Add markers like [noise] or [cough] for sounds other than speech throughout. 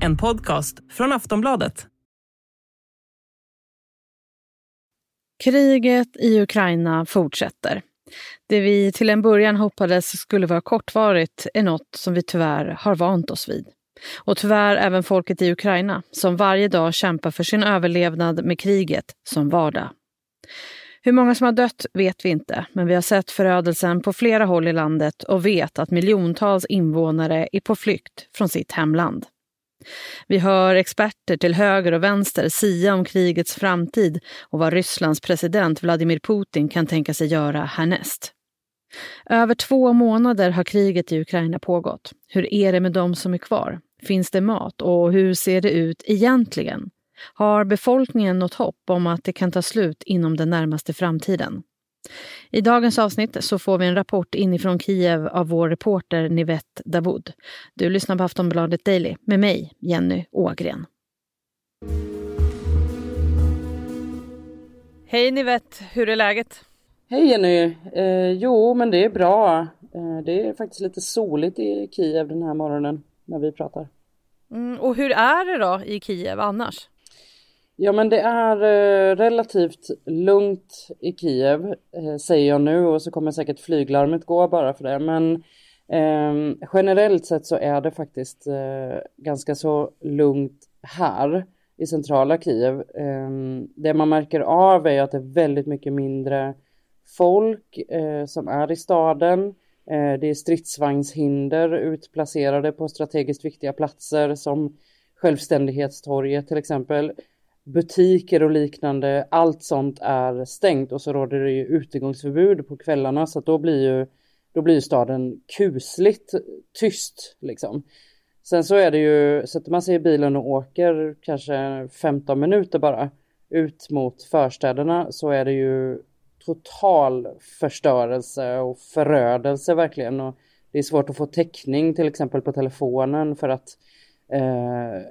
En podcast från Aftonbladet. Kriget i Ukraina fortsätter. Det vi till en början hoppades skulle vara kortvarigt är något som vi tyvärr har vant oss vid. Och tyvärr även folket i Ukraina som varje dag kämpar för sin överlevnad med kriget som vardag. Hur många som har dött vet vi inte, men vi har sett förödelsen på flera håll i landet och vet att miljontals invånare är på flykt från sitt hemland. Vi hör experter till höger och vänster sia om krigets framtid och vad Rysslands president Vladimir Putin kan tänka sig göra härnäst. Över två månader har kriget i Ukraina pågått. Hur är det med de som är kvar? Finns det mat och hur ser det ut egentligen? Har befolkningen något hopp om att det kan ta slut inom den närmaste framtiden? I dagens avsnitt så får vi en rapport inifrån Kiev av vår reporter Nivette Davud. Du lyssnar på Aftonbladet Daily med mig, Jenny Ågren. Hej Nivette, hur är läget? Hej Jenny! Eh, jo, men det är bra. Eh, det är faktiskt lite soligt i Kiev den här morgonen när vi pratar. Mm, och hur är det då i Kiev annars? Ja men det är eh, relativt lugnt i Kiev eh, säger jag nu och så kommer säkert flyglarmet gå bara för det men eh, generellt sett så är det faktiskt eh, ganska så lugnt här i centrala Kiev. Ehm, det man märker av är att det är väldigt mycket mindre folk eh, som är i staden. Eh, det är stridsvagnshinder utplacerade på strategiskt viktiga platser som Självständighetstorget till exempel butiker och liknande, allt sånt är stängt och så råder det ju utegångsförbud på kvällarna så att då blir ju då blir staden kusligt tyst liksom. Sen så är det ju, sätter man sig i bilen och åker kanske 15 minuter bara ut mot förstäderna så är det ju total förstörelse och förödelse verkligen. Och det är svårt att få täckning till exempel på telefonen för att eh,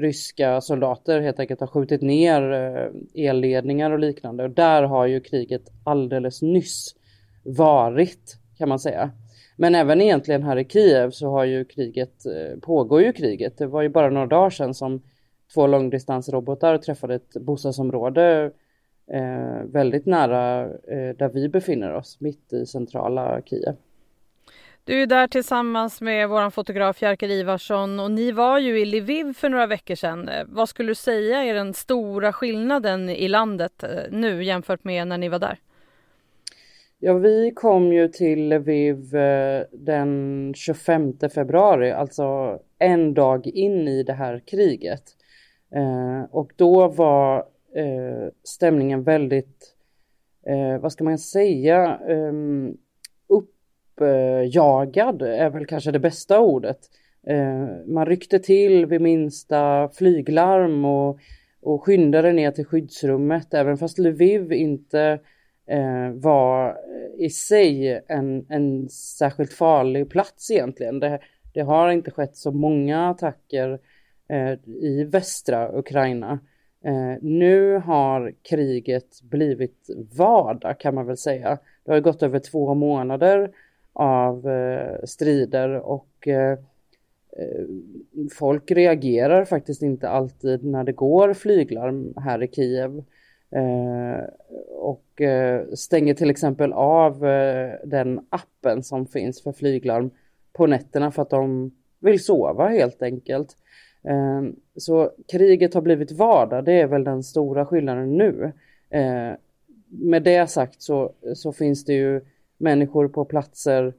ryska soldater helt enkelt har skjutit ner eh, elledningar och liknande. Och där har ju kriget alldeles nyss varit kan man säga. Men även egentligen här i Kiev så har ju kriget, eh, pågår ju kriget. Det var ju bara några dagar sedan som två långdistansrobotar träffade ett bostadsområde eh, väldigt nära eh, där vi befinner oss, mitt i centrala Kiev. Du är där tillsammans med vår fotograf Jerker Ivarsson och ni var ju i Lviv för några veckor sedan. Vad skulle du säga är den stora skillnaden i landet eh, nu jämfört med när ni var där? Ja, vi kom ju till Lviv eh, den 25 februari, alltså en dag in i det här kriget. Eh, och då var stämningen väldigt, vad ska man säga, ehm, uppjagad är väl kanske det bästa ordet. Eh, man ryckte till vid minsta flyglarm och, och skyndade ner till skyddsrummet även fast Lviv inte eh, var i sig en, en särskilt farlig plats egentligen. Det, det har inte skett så många attacker eh, i västra Ukraina. Nu har kriget blivit vardag kan man väl säga. Det har gått över två månader av eh, strider och eh, eh, folk reagerar faktiskt inte alltid när det går flyglarm här i Kiev. Eh, och eh, stänger till exempel av den appen som finns för flyglarm på nätterna för att de vill sova helt enkelt. Så kriget har blivit vardag, det är väl den stora skillnaden nu. Med det sagt så, så finns det ju människor på platser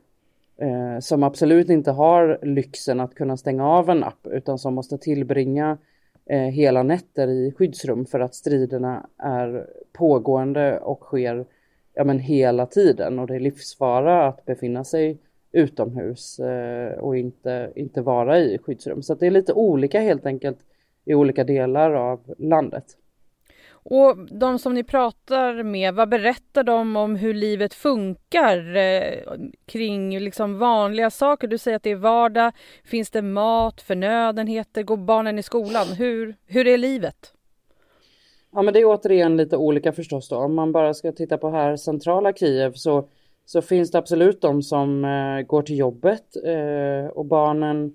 eh, som absolut inte har lyxen att kunna stänga av en app utan som måste tillbringa eh, hela nätter i skyddsrum för att striderna är pågående och sker ja, men hela tiden och det är livsfara att befinna sig utomhus eh, och inte, inte vara i skyddsrum. Så det är lite olika helt enkelt i olika delar av landet. Och de som ni pratar med, vad berättar de om hur livet funkar eh, kring liksom vanliga saker? Du säger att det är vardag. Finns det mat, förnödenheter? Går barnen i skolan? Hur, hur är livet? Ja, men det är återigen lite olika förstås då. Om man bara ska titta på här centrala Kiev så, så finns det absolut de som eh, går till jobbet eh, och barnen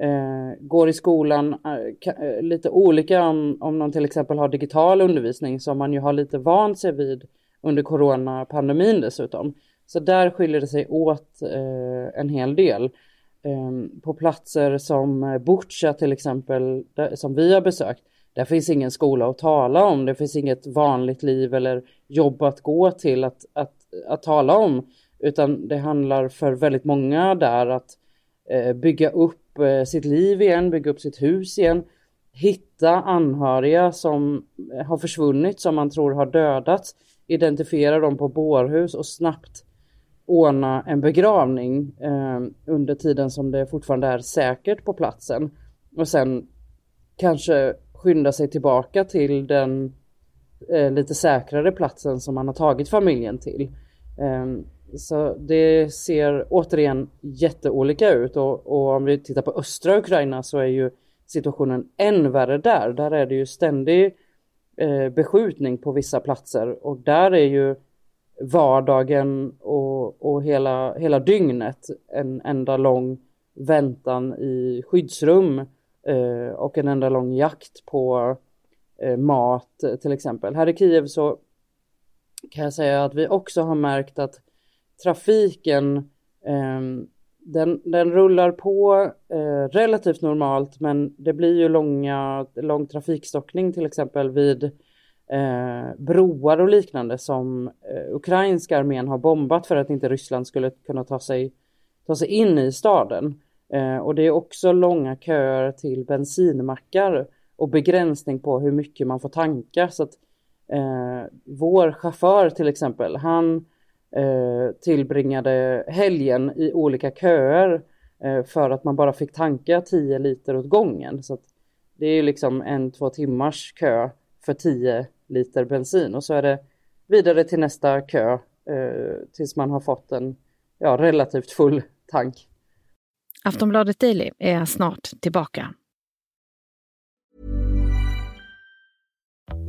eh, går i skolan eh, eh, lite olika om, om de till exempel har digital undervisning som man ju har lite vant sig vid under coronapandemin dessutom. Så där skiljer det sig åt eh, en hel del. Ehm, på platser som eh, Butja till exempel, där, som vi har besökt, där finns ingen skola att tala om. Det finns inget vanligt liv eller jobb att gå till att, att, att tala om. Utan det handlar för väldigt många där att eh, bygga upp Eh, sitt liv igen, bygga upp sitt hus igen. Hitta anhöriga som eh, har försvunnit, som man tror har dödats. Identifiera dem på bårhus och snabbt ordna en begravning eh, under tiden som det fortfarande är säkert på platsen. Och sen kanske skynda sig tillbaka till den eh, lite säkrare platsen som man har tagit familjen till. Eh, så det ser återigen jätteolika ut och, och, om vi tittar på östra Ukraina så är ju situationen än värre där. Där är det ju ständig eh, beskjutning på vissa platser och där är ju vardagen och, och hela, hela dygnet en enda lång väntan i skyddsrum eh, och en enda lång jakt på eh, mat till exempel. Här i Kiev så kan jag säga att vi också har märkt att trafiken eh, den, den rullar på eh, relativt normalt men det blir ju långa, lång trafikstockning till exempel vid eh, broar och liknande som eh, ukrainska armén har bombat för att inte Ryssland skulle kunna ta sig, ta sig in i staden. Eh, och det är också långa köer till bensinmackar och begränsning på hur mycket man får tanka. Så att, eh, vår chaufför till exempel, han eh, tillbringade helgen i olika köer eh, för att man bara fick tanka 10 liter åt gången. Så det är liksom en, två timmars kö för 10 liter bensin och så är det vidare till nästa kö eh, tills man har fått en ja, relativt full tank. Aftonbladet Daily är snart tillbaka.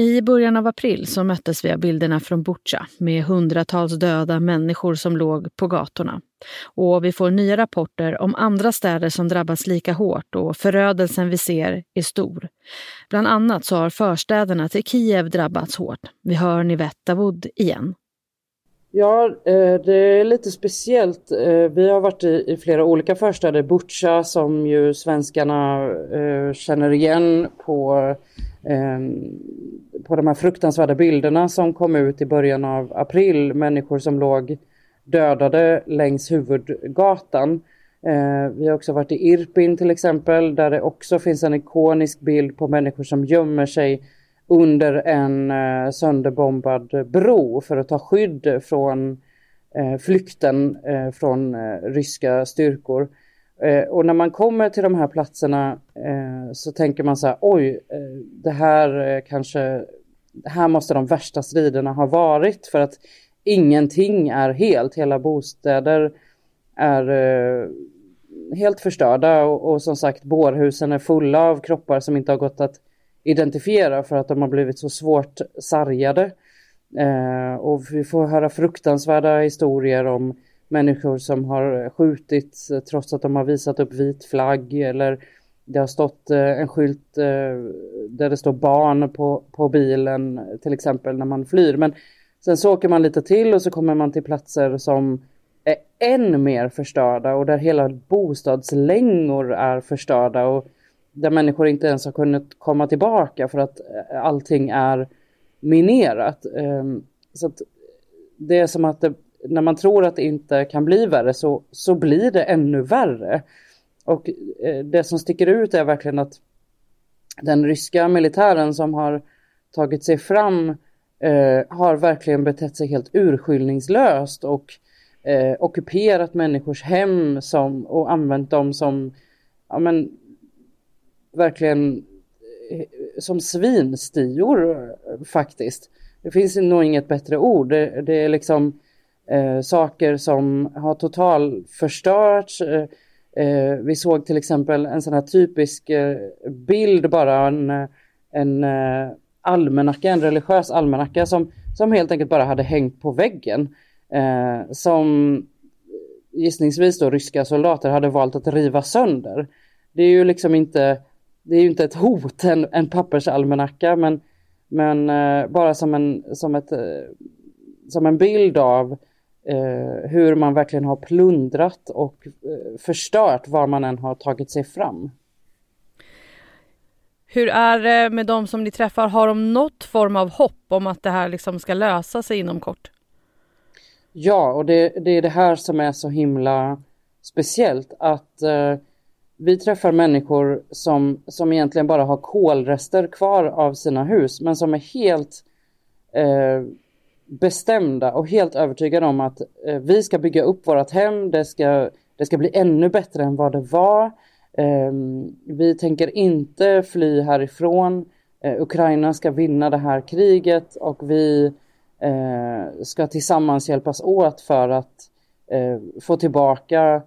I början av april så möttes vi av bilderna från Butja med hundratals döda människor som låg på gatorna. Och vi får nya rapporter om andra städer som drabbats lika hårt och förödelsen vi ser är stor. Bland annat så har förstäderna till Kiev drabbats hårt. Vi hör Nivetavod igen. Ja, eh, det är lite speciellt. Eh, vi har varit i flera olika förstäder. Butja som ju svenskarna eh, känner igen på Ehm, på de här fruktansvärda bilderna som kom ut i början av april, människor som låg dödade längs huvudgatan. Ehm, vi har också varit i Irpin till exempel där det också finns en ikonisk bild på människor som gömmer sig under en eh, sönderbombad bro för att ta skydd från eh, flykten eh, från ryska styrkor. Eh, och när man kommer till de här platserna eh, så tänker man så här, oj, eh, det här eh, kanske, här måste de värsta striderna ha varit för att ingenting är helt, hela bostäder är eh, helt förstörda och, och, som sagt bårhusen är fulla av kroppar som inte har gått att identifiera för att de har blivit så svårt sargade. Eh, och vi får höra fruktansvärda historier om människor som har skjutits eh, trots att de har visat upp vit flagg eller det har stått eh, en skylt eh, där det står barn på, på bilen till exempel när man flyr. Men sen så åker man lite till och så kommer man till platser som är än mer förstörda och där hela bostadslängor är förstörda och där människor inte ens har kunnat komma tillbaka för att allting är minerat. Ehm, så att det är som att det när man tror att det inte kan bli värre så, så blir det ännu värre. Och eh, det som sticker ut är verkligen att den ryska militären som har tagit sig fram eh, har verkligen betett sig helt urskillningslöst och eh, ockuperat människors hem som, och använt dem som ja, men, verkligen eh, som svinstior eh, faktiskt. Det finns nog inget bättre ord. Det, det är liksom eh, saker som har total förstörts. Eh, eh, vi såg till exempel en sån här typisk eh, bild, bara en, en eh, almanacka, en religiös almanacka som, som helt enkelt bara hade hängt på väggen. Eh, som gissningsvis då ryska soldater hade valt att riva sönder. Det är ju liksom inte, det är ju inte ett hot, en, en pappersalmanacka, men, men eh, bara som en, som, ett, eh, som en bild av eh, hur man verkligen har plundrat och eh, förstört var man än har tagit sig fram. Hur är det med de som ni träffar? Har de något form av hopp om att det här liksom ska lösa sig inom kort? Ja, och det, det är det här som är så himla speciellt att eh, vi träffar människor som, som egentligen bara har kolrester kvar av sina hus men som är helt eh, bestämda och helt övertygade om att eh, vi ska bygga upp vårt hem, det ska, det ska bli ännu bättre än vad det var. Eh, vi tänker inte fly härifrån. Eh, Ukraina ska vinna det här kriget och vi eh, ska tillsammans hjälpas åt för att eh, få tillbaka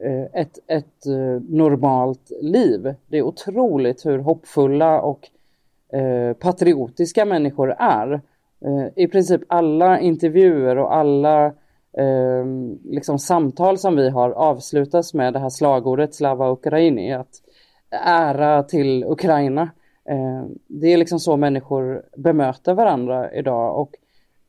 eh, ett, ett eh, normalt liv. Det är otroligt hur hoppfulla och patriotiska människor är. Eh, I princip alla intervjuer och alla eh, liksom samtal som vi har avslutas med det här slagordet Slava Ukraini, att ära till Ukraina. Eh, det är liksom så människor bemöter varandra idag och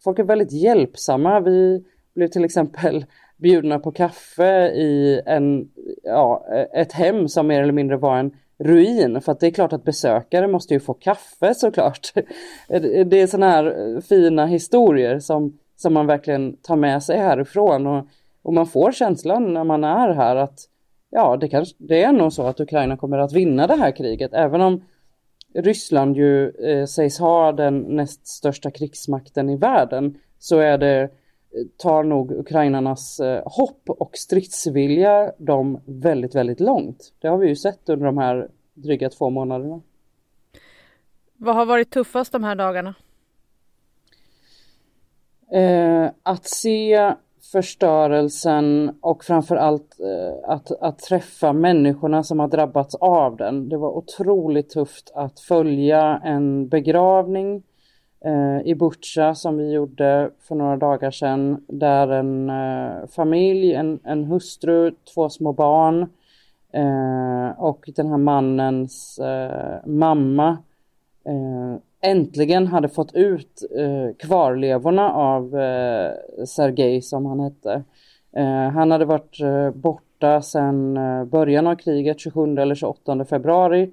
folk är väldigt hjälpsamma. Vi blev till exempel bjudna på kaffe i en, ja, ett hem som mer eller mindre var en ruin för att det är klart att besökare måste ju få kaffe såklart. [laughs] Det är sådana här eh, fina historier som som man verkligen tar med sig härifrån och, och man får känslan när man är här att ja, det, kanske, det är nog så att Ukraina kommer att vinna det här kriget, även om Ryssland ju eh, sägs ha den näst största krigsmakten i världen så är det tar nog ukrainarnas eh, hopp och stridsvilja dem väldigt, väldigt långt. Det har vi ju sett under de här dryga två månaderna. Vad har varit tuffast de här dagarna? Eh, att se förstörelsen och framförallt eh, att, att träffa människorna som har drabbats av den. Det var otroligt tufft att följa en begravning Eh, i Butja som vi gjorde för några dagar sedan där en eh, familj, en, en hustru, två små barn eh, och den här mannens eh, mamma eh, äntligen hade fått ut eh, kvarlevorna av eh, Sergej som han hette. Eh, han hade varit eh, borta sedan eh, början av kriget, 27 eller 28 februari.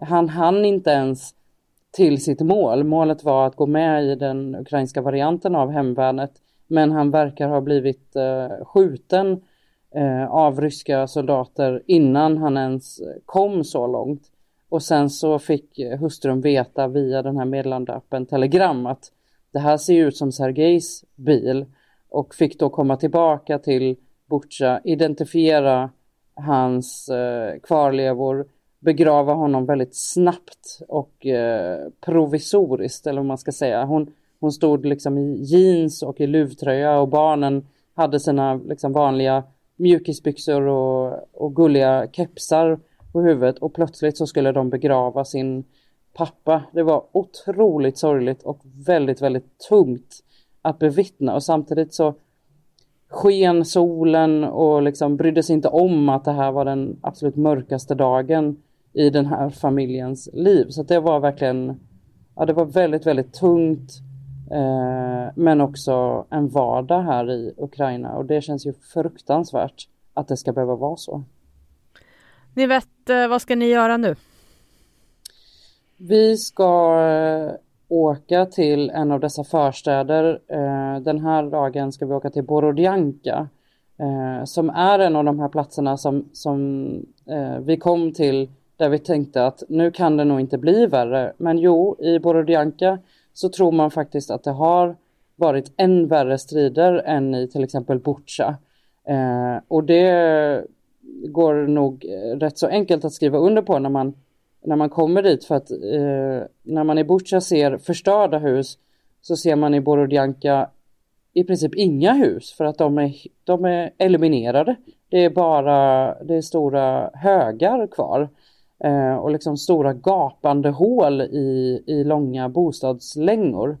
Han hann inte ens till sitt mål. Målet var att gå med i den ukrainska varianten av hemvärnet. Men han verkar ha blivit eh, skjuten eh, av ryska soldater innan han ens kom så långt. Och sen så fick hustrun veta via den här meddelandeappen Telegram att det här ser ut som Sergejs bil och fick då komma tillbaka till Butja, identifiera hans eh, kvarlevor, begrava honom väldigt snabbt och eh, provisoriskt eller vad man ska säga. Hon, hon stod liksom i jeans och i luvtröja och barnen hade sina liksom vanliga mjukisbyxor och, och gulliga kepsar på huvudet och plötsligt så skulle de begrava sin pappa. Det var otroligt sorgligt och väldigt, väldigt tungt att bevittna och samtidigt så sken solen och liksom brydde sig inte om att det här var den absolut mörkaste dagen i den här familjens liv. Så det var verkligen, ja det var väldigt, väldigt tungt eh, men också en vardag här i Ukraina och det känns ju fruktansvärt att det ska behöva vara så. Ni vet, eh, vad ska ni göra nu? Vi ska eh, åka till en av dessa förstäder. Eh, den här dagen ska vi åka till Borodjanka som är en av de här platserna som, som vi kom till där vi tänkte att nu kan det nog inte bli värre. Men jo, i Borodjanka så tror man faktiskt att det har varit än värre strider än i till exempel Butja. Eh, och det går nog eh, rätt så enkelt att skriva under på när man, när man kommer dit för att eh, när man i Butja ser förstörda hus så ser man i Borodjanka i princip inga hus för att de är, de är eliminerade. Det är bara det är stora högar kvar eh, Eh, och liksom stora gapande hål i, i långa bostadslängor.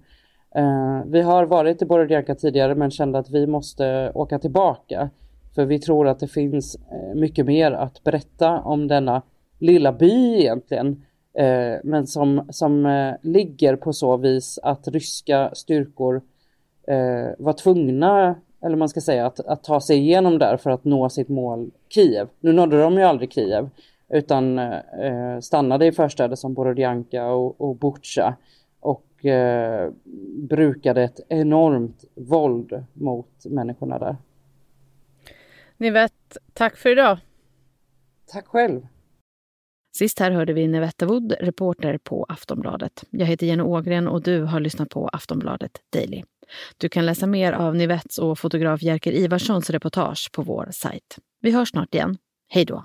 Eh, vi har varit i Borodjanka tidigare men kände att vi måste åka tillbaka för vi tror att det finns eh, mycket mer att berätta om denna lilla by egentligen eh, men som, som eh, ligger på så vis att ryska styrkor eh, var tvungna, eller man ska säga, att, att ta sig igenom där för att nå sitt mål Kiev. Nu nådde de ju aldrig Kiev utan eh, stannade i förstäder som Borodjanka och, och Butja och eh, brukade ett enormt våld mot människorna där. Ni vet, tack för idag. Tack själv. Sist här hörde vi Nevetta Wood, reporter på Aftonbladet. Jag heter Jenny Ågren och du har lyssnat på Aftonbladet Daily. Du kan läsa mer av Nivetts och fotograf Jerker Ivarssons reportage på vår sajt. Vi hörs snart igen. Hej då!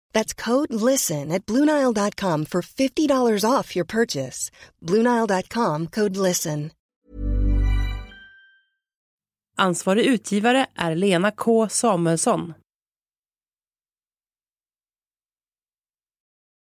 That's code LISTEN at Bluenile.com for $50 off your purchase. Bluenile.com code LISTEN. Ansvarig utgivare är Lena K Samuelsson.